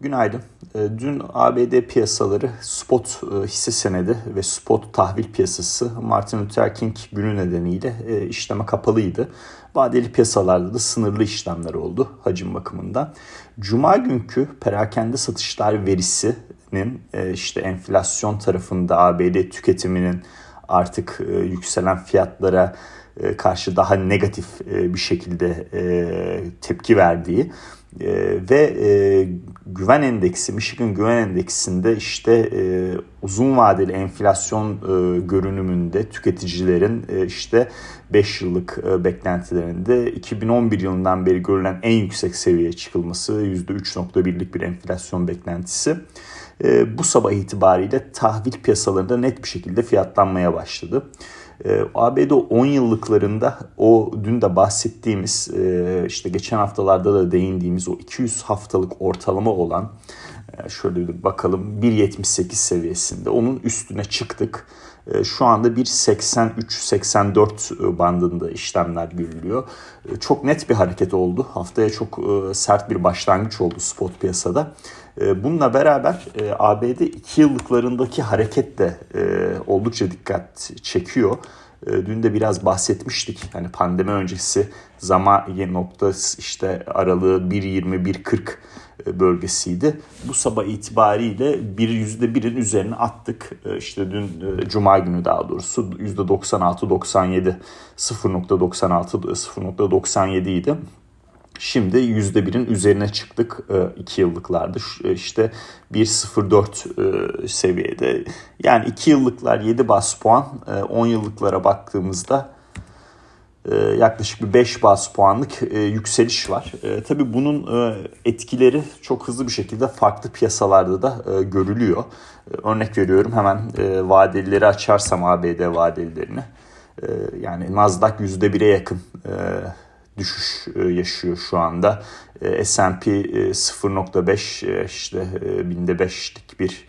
Günaydın. Ee, dün ABD piyasaları spot e, hisse senedi ve spot tahvil piyasası Martin Luther King günü nedeniyle e, işleme kapalıydı. Vadeli piyasalarda da sınırlı işlemler oldu hacim bakımından. Cuma günkü perakende satışlar verisinin e, işte enflasyon tarafında ABD tüketiminin artık yükselen fiyatlara karşı daha negatif bir şekilde tepki verdiği e, ve e, güven endeksi, Michigan güven endeksinde işte e, uzun vadeli enflasyon e, görünümünde tüketicilerin e, işte 5 yıllık e, beklentilerinde 2011 yılından beri görülen en yüksek seviyeye çıkılması %3.1'lik bir enflasyon beklentisi. E, bu sabah itibariyle tahvil piyasalarında net bir şekilde fiyatlanmaya başladı. E, ABD 10 yıllıklarında o dün de bahsettiğimiz e, işte geçen haftalarda da değindiğimiz o 200 haftalık ortalama olan e, şöyle bir bakalım 1.78 seviyesinde onun üstüne çıktık. E, şu anda 1.83-84 bandında işlemler görülüyor. Çok net bir hareket oldu. Haftaya çok sert bir başlangıç oldu spot piyasada. Bununla beraber ABD 2 yıllıklarındaki hareket de oldukça dikkat çekiyor. Dün de biraz bahsetmiştik. Hani pandemi öncesi zaman nokta işte aralığı 1.20-1.40 e, bölgesiydi. Bu sabah itibariyle bir yüzde birin üzerine attık. E, işte dün e, Cuma günü daha doğrusu yüzde 96-97 0.96 0.97 idi. Şimdi yüzde birin üzerine çıktık iki yıllıklarda işte 1.04 seviyede. Yani iki yıllıklar 7 bas puan 10 yıllıklara baktığımızda e, yaklaşık bir 5 bas puanlık e, yükseliş var. E, tabii bunun etkileri çok hızlı bir şekilde farklı piyasalarda da görülüyor. Örnek veriyorum hemen vadelileri açarsam ABD vadelilerini. Yani Nasdaq %1'e yakın düşüş yaşıyor şu anda. S&P 0.5 işte binde 5'lik bir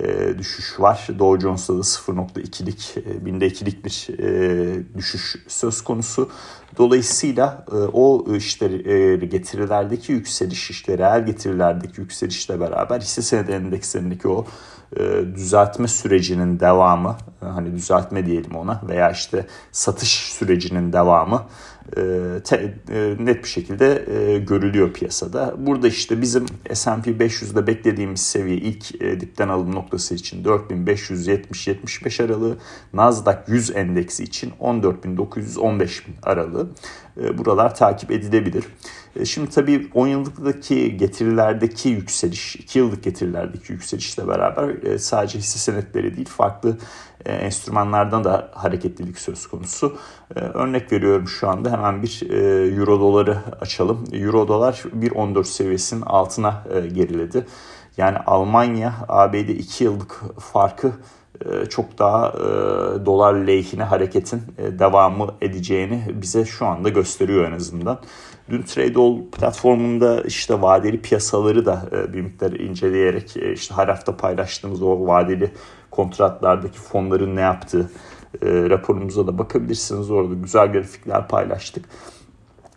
e, düşüş var. Dow Jones'ta da 0.2'lik, e, binde 2'lik bir e, düşüş söz konusu. Dolayısıyla e, o işte e, getirilerdeki yükseliş, işte reel getirilerdeki yükselişle beraber hisse senedi endekslerindeki o e, düzeltme sürecinin devamı, e, hani düzeltme diyelim ona veya işte satış sürecinin devamı e, te, e, net bir şekilde e, görülüyor piyasada. Burada işte bizim S&P 500'de beklediğimiz seviye ilk e, dipten alım noktası için 4570-75 aralığı, Nasdaq 100 endeksi için 14900-15000 aralığı. E, buralar takip edilebilir. E, şimdi tabii 10 yıllıktaki getirilerdeki yükseliş, 2 yıllık getirilerdeki yükselişle beraber e, sadece hisse senetleri değil farklı enstrümanlardan da hareketlilik söz konusu. Örnek veriyorum şu anda hemen bir euro doları açalım. Euro dolar 1.14 seviyesinin altına geriledi. Yani Almanya ABD 2 yıllık farkı e, çok daha e, dolar lehine hareketin e, devamı edeceğini bize şu anda gösteriyor en azından. Dün Tradeall platformunda işte vadeli piyasaları da bir miktar inceleyerek işte her hafta paylaştığımız o vadeli kontratlardaki fonların ne yaptığı raporumuza da bakabilirsiniz. Orada güzel grafikler paylaştık.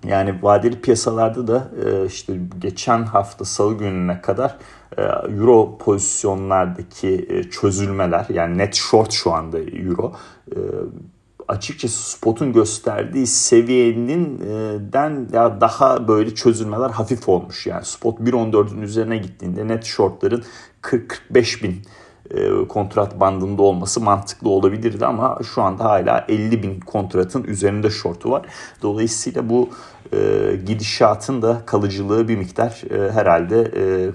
Yani vadeli piyasalarda da işte geçen hafta salı gününe kadar e, euro pozisyonlardaki e, çözülmeler yani net short şu anda euro e, açıkçası spotun gösterdiği seviyenin den ya daha böyle çözülmeler hafif olmuş. Yani spot 1.14'ün üzerine gittiğinde net shortların 40-45 bin kontrat bandında olması mantıklı olabilirdi ama şu anda hala 50 bin kontratın üzerinde shortu var. Dolayısıyla bu e, gidişatın da kalıcılığı bir miktar e, herhalde e, e,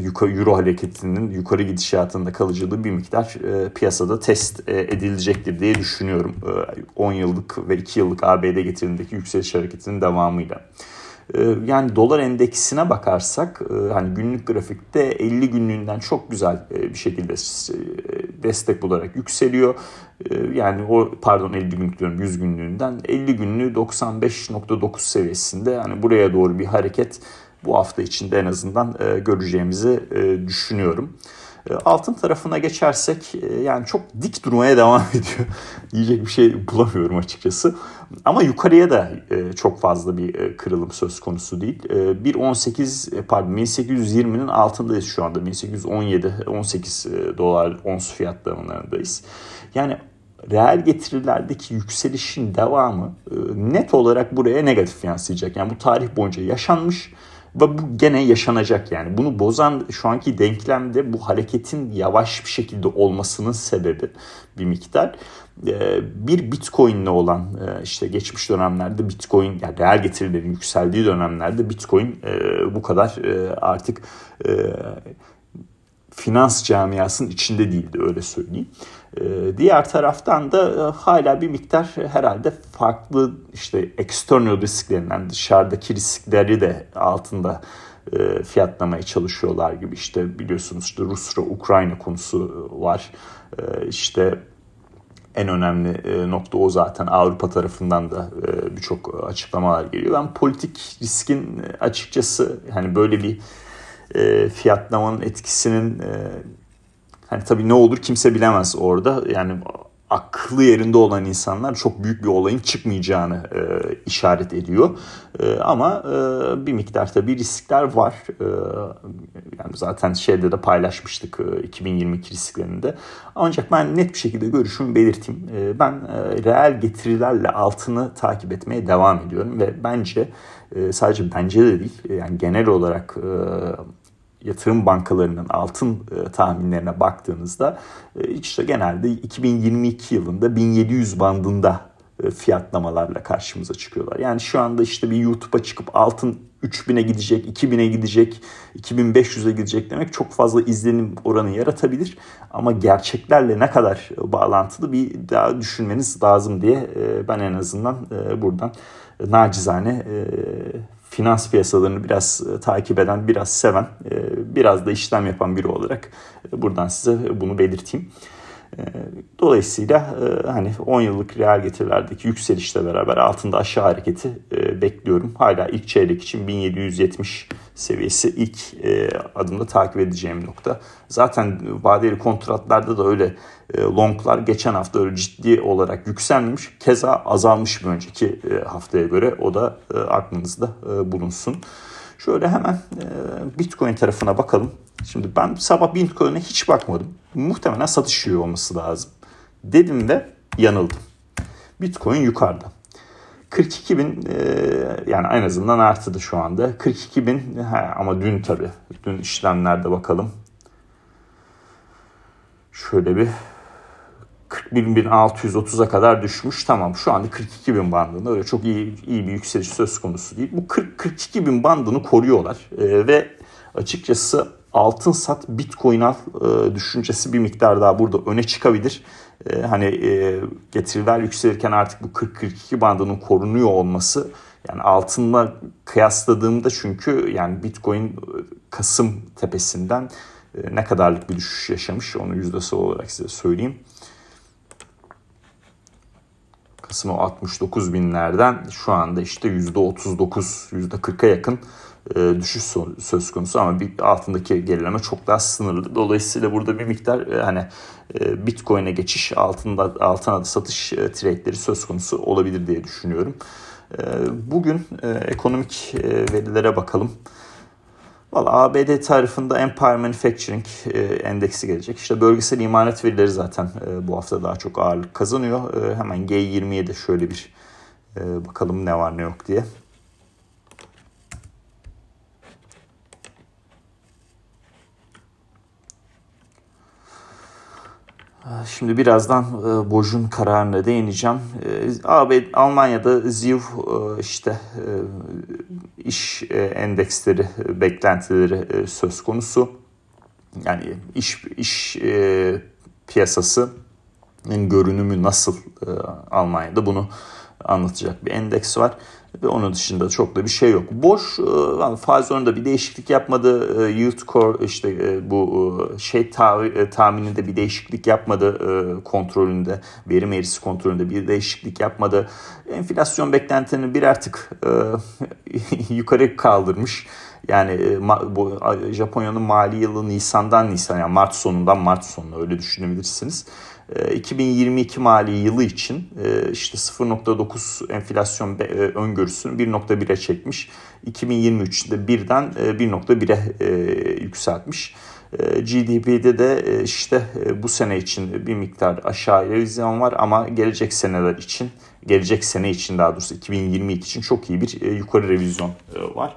yukarı euro hareketinin yukarı gidişatında kalıcılığı bir miktar e, piyasada test e, edilecektir diye düşünüyorum. E, 10 yıllık ve 2 yıllık ABD getirindeki yükseliş hareketinin devamıyla. E, yani dolar endeksine bakarsak e, hani günlük grafikte 50 günlüğünden çok güzel e, bir şekilde destek bularak yükseliyor. Yani o pardon 50 günlük diyorum 100 günlüğünden 50 günlüğü 95.9 seviyesinde yani buraya doğru bir hareket bu hafta içinde en azından e, göreceğimizi e, düşünüyorum. E, altın tarafına geçersek yani çok dik durmaya devam ediyor. Diyecek bir şey bulamıyorum açıkçası. Ama yukarıya da e, çok fazla bir e, kırılım söz konusu değil. E, 1.18 pardon 1820'nin altındayız şu anda. 1817 18 dolar ons fiyatlarındayız. Yani reel getirilerdeki yükselişin devamı net olarak buraya negatif yansıyacak. Yani bu tarih boyunca yaşanmış ve bu gene yaşanacak yani. Bunu bozan şu anki denklemde bu hareketin yavaş bir şekilde olmasının sebebi bir miktar. Ee, bir Bitcoin'le olan e, işte geçmiş dönemlerde Bitcoin yani reel getirilerin yükseldiği dönemlerde Bitcoin e, bu kadar e, artık finans camiasının içinde değildi öyle söyleyeyim. Diğer taraftan da hala bir miktar herhalde farklı işte external risklerinden dışarıdaki riskleri de altında fiyatlamaya çalışıyorlar gibi işte biliyorsunuz işte Rusya-Ukrayna konusu var. İşte en önemli e, nokta o zaten. Avrupa tarafından da e, birçok açıklamalar geliyor. Ben politik riskin e, açıkçası hani böyle bir fiyatlamanın etkisinin hani tabii ne olur kimse bilemez orada. Yani aklı yerinde olan insanlar çok büyük bir olayın çıkmayacağını e, işaret ediyor. E, ama e, bir miktar tabii riskler var. E, yani zaten şeyde de paylaşmıştık e, 2022 risklerinde. Ancak ben net bir şekilde görüşümü belirteyim. E, ben e, reel getirilerle altını takip etmeye devam ediyorum ve bence e, sadece bence de değil yani genel olarak e, yatırım bankalarının altın e, tahminlerine baktığınızda e, işte genelde 2022 yılında 1700 bandında e, fiyatlamalarla karşımıza çıkıyorlar. Yani şu anda işte bir YouTube'a çıkıp altın 3000'e gidecek, 2000'e gidecek, 2500'e gidecek demek çok fazla izlenim oranı yaratabilir. Ama gerçeklerle ne kadar bağlantılı bir daha düşünmeniz lazım diye e, ben en azından e, buradan nacizane finans piyasalarını biraz e, takip eden, biraz seven, e, biraz da işlem yapan biri olarak e, buradan size bunu belirteyim. Dolayısıyla hani 10 yıllık reel getirilerdeki yükselişle beraber altında aşağı hareketi bekliyorum. Hala ilk çeyrek için 1770 seviyesi ilk adımda takip edeceğim nokta. Zaten vadeli kontratlarda da öyle longlar geçen hafta öyle ciddi olarak yükselmemiş. Keza azalmış bir önceki haftaya göre. O da aklınızda bulunsun. Şöyle hemen Bitcoin tarafına bakalım. Şimdi ben sabah Bitcoin'e hiç bakmadım. Muhtemelen satış yiyor olması lazım. Dedim ve yanıldım. Bitcoin yukarıda. 42 bin e, yani en azından artıdı şu anda. 42 bin ama dün tabi dün işlemlerde bakalım. Şöyle bir 41.630'a kadar düşmüş. Tamam şu anda 42 bin bandında öyle çok iyi iyi bir yükseliş söz konusu değil. Bu 40-42 bin bandını koruyorlar e, ve açıkçası altın sat bitcoin al e, düşüncesi bir miktar daha burada öne çıkabilir. E, hani e, getiriler yükselirken artık bu 40-42 bandının korunuyor olması yani altınla kıyasladığımda çünkü yani bitcoin e, Kasım tepesinden e, ne kadarlık bir düşüş yaşamış onu yüzdesi olarak size söyleyeyim. Kasım o 69 binlerden şu anda işte %39, %40'a yakın e, düşüş söz konusu ama bir altındaki gerileme çok daha sınırlı. Dolayısıyla burada bir miktar e, hani e, Bitcoin'e geçiş altında altına da satış trade'leri söz konusu olabilir diye düşünüyorum. Bugün ekonomik verilere bakalım. Valla ABD tarafında Empire Manufacturing endeksi gelecek. İşte bölgesel imalat verileri zaten bu hafta daha çok ağırlık kazanıyor. Hemen G20'ye de şöyle bir bakalım ne var ne yok diye. Şimdi birazdan e, Boj'un kararına değineceğim. E, AB, Almanya'da ZIV e, işte iş endeksleri, beklentileri söz konusu. Yani iş iş piyasası görünümü nasıl Almanya'da bunu anlatacak bir endeks var. Ve onun dışında çok da bir şey yok. Boş e, faiz oranında bir değişiklik yapmadı. E, yield core işte e, bu şey tahmininde bir değişiklik yapmadı kontrolünde. Verim eğrisi kontrolünde bir değişiklik yapmadı. Enflasyon beklentilerini bir artık yukarı kaldırmış. Yani bu Japonya'nın mali yılı Nisan'dan Nisan yani Mart sonundan Mart sonuna öyle düşünebilirsiniz. 2022 mali yılı için işte 0.9 enflasyon öngörüsünü 1.1'e çekmiş. 2023'de birden 1.1'e yükseltmiş. GDP'de de işte bu sene için bir miktar aşağı revizyon var ama gelecek seneler için, gelecek sene için daha doğrusu 2022 için çok iyi bir yukarı revizyon var.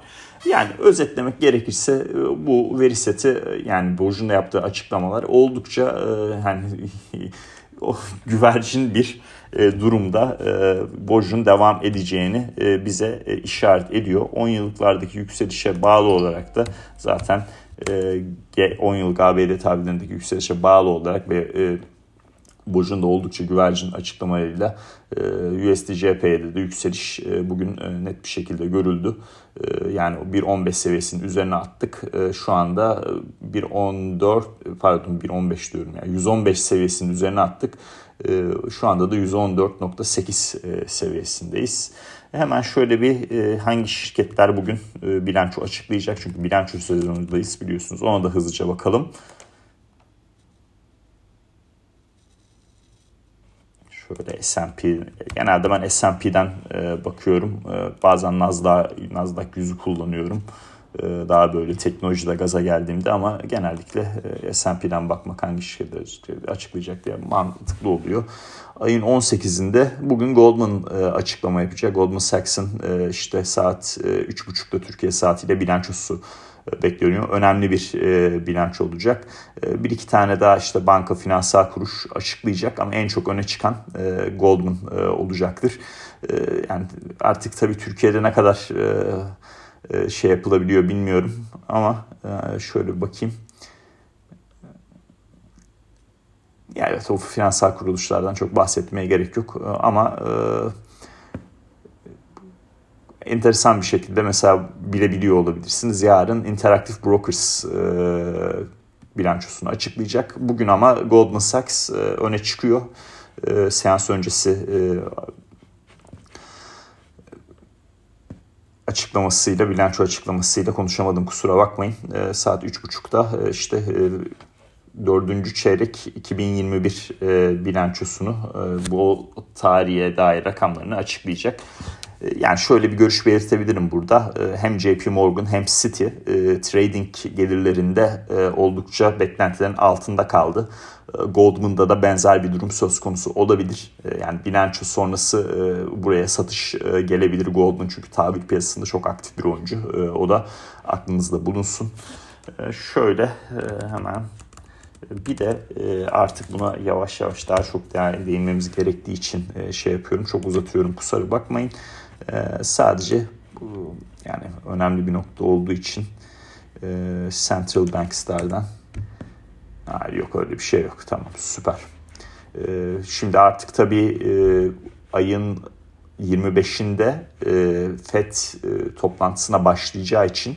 Yani özetlemek gerekirse e, bu veri seti e, yani Borj'un da yaptığı açıklamalar oldukça e, yani o güvercin bir durumda borcun devam edeceğini bize işaret ediyor. 10 yıllıklardaki yükselişe bağlı olarak da zaten 10 yıllık ABD tahvillerindeki yükselişe bağlı olarak ve Burcu'nun da oldukça güvercin açıklamalarıyla e, USD-CP'de de yükseliş e, bugün e, net bir şekilde görüldü. Yani 1.15 seviyesinin üzerine attık. Şu anda 1.14 pardon 1.15 diyorum yani 115 seviyesinin üzerine attık. Şu anda da 114.8 e, seviyesindeyiz. Hemen şöyle bir hangi şirketler bugün bilanço açıklayacak çünkü bilanço sezonundayız biliyorsunuz. Ona da hızlıca bakalım. Şöyle S&P genelde ben S&P'den e, bakıyorum. E, bazen Nasdaq Nasdaq yüzü kullanıyorum. E, daha böyle teknolojide gaza geldiğimde ama genellikle e, S&P'den bakmak hangi şirketleri açıklayacak diye mantıklı oluyor. Ayın 18'inde bugün Goldman e, açıklama yapacak. Goldman Sachs'ın e, işte saat e, 3.30'da Türkiye saatiyle bilançosu bekleniyor. Önemli bir e, bilanço olacak. E, bir iki tane daha işte banka finansal kuruş açıklayacak ama en çok öne çıkan e, Goldman e, olacaktır. E, yani artık tabii Türkiye'de ne kadar e, e, şey yapılabiliyor bilmiyorum ama e, şöyle bakayım. Yani evet o finansal kuruluşlardan çok bahsetmeye gerek yok ama e, enteresan bir şekilde mesela bilebiliyor olabilirsiniz. Yarın Interactive Brokers e, bilançosunu açıklayacak. Bugün ama Goldman Sachs e, öne çıkıyor. E, seans öncesi e, açıklamasıyla, bilanço açıklamasıyla konuşamadım kusura bakmayın. E, saat 3.30'da e, işte e, dördüncü çeyrek 2021 e, bilançosunu e, bu tarihe dair rakamlarını açıklayacak. E, yani şöyle bir görüş belirtebilirim burada. E, hem JP Morgan hem Citi e, trading gelirlerinde oldukça beklentilerin altında kaldı. Goldman'da da benzer bir durum söz konusu olabilir. Yani bilanço sonrası buraya satış gelebilir Goldman çünkü tahvil piyasasında çok aktif bir oyuncu. O da aklınızda bulunsun. Şöyle hemen bir de artık buna yavaş yavaş daha çok değinmemiz gerektiği için şey yapıyorum. Çok uzatıyorum kusura bakmayın. E, sadece yani önemli bir nokta olduğu için e, Central Banks'lerden Hayır yok öyle bir şey yok. Tamam süper. E, şimdi artık tabii e, ayın 25'inde e, FED toplantısına başlayacağı için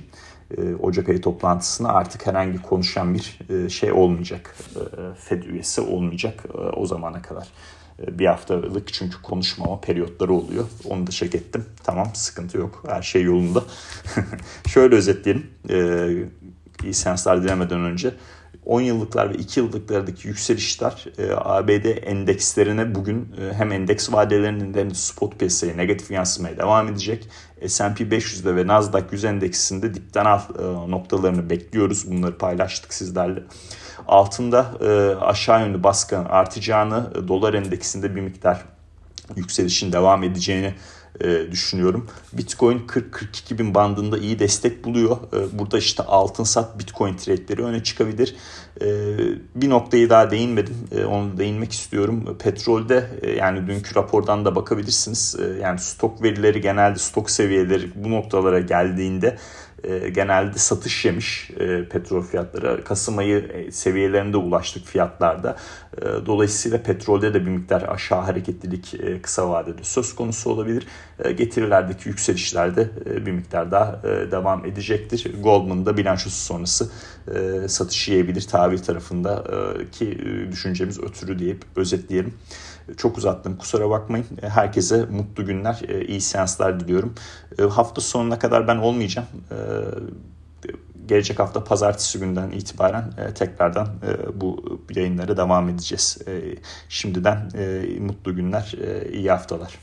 Ocak ayı toplantısına artık herhangi konuşan bir şey olmayacak. FED üyesi olmayacak o zamana kadar. E, bir haftalık çünkü konuşmama periyotları oluyor. Onu da çek ettim. Tamam sıkıntı yok. Her şey yolunda. Şöyle özetleyelim. Ee, iyi seanslar dilemeden önce. 10 yıllıklar ve 2 yıllıklardaki yükselişler e, ABD endekslerine bugün e, hem endeks vadelerinin hem de spot piyasaya negatif yansımaya devam edecek. S&P 500'de ve Nasdaq 100 endeksinde dipten al e, noktalarını bekliyoruz. Bunları paylaştık sizlerle. Altında e, aşağı yönlü baskının artacağını, e, dolar endeksinde bir miktar yükselişin devam edeceğini e, düşünüyorum. Bitcoin 40-42 bin bandında iyi destek buluyor. E, burada işte altın sat Bitcoin trade'leri öne çıkabilir. E, bir noktayı daha değinmedim. E, onu değinmek istiyorum. Petrolde e, yani dünkü rapordan da bakabilirsiniz. E, yani stok verileri genelde stok seviyeleri bu noktalara geldiğinde e, genelde satış yemiş e, petrol fiyatları. Kasım ayı e, seviyelerinde ulaştık fiyatlarda. E, dolayısıyla petrolde de bir miktar aşağı hareketlilik kısa vadede söz konusu olabilir. Getirilerdeki yükselişlerde e, bir miktar daha devam edecektir. Goldman'da bilançosu sonrası satış yiyebilir tabir tarafında ki düşüncemiz ötürü deyip özetleyelim. Çok uzattım kusura bakmayın. Herkese mutlu günler, iyi seanslar diliyorum. Hafta sonuna kadar ben olmayacağım. Gelecek hafta pazartesi günden itibaren tekrardan bu yayınlara devam edeceğiz. Şimdiden mutlu günler, iyi haftalar.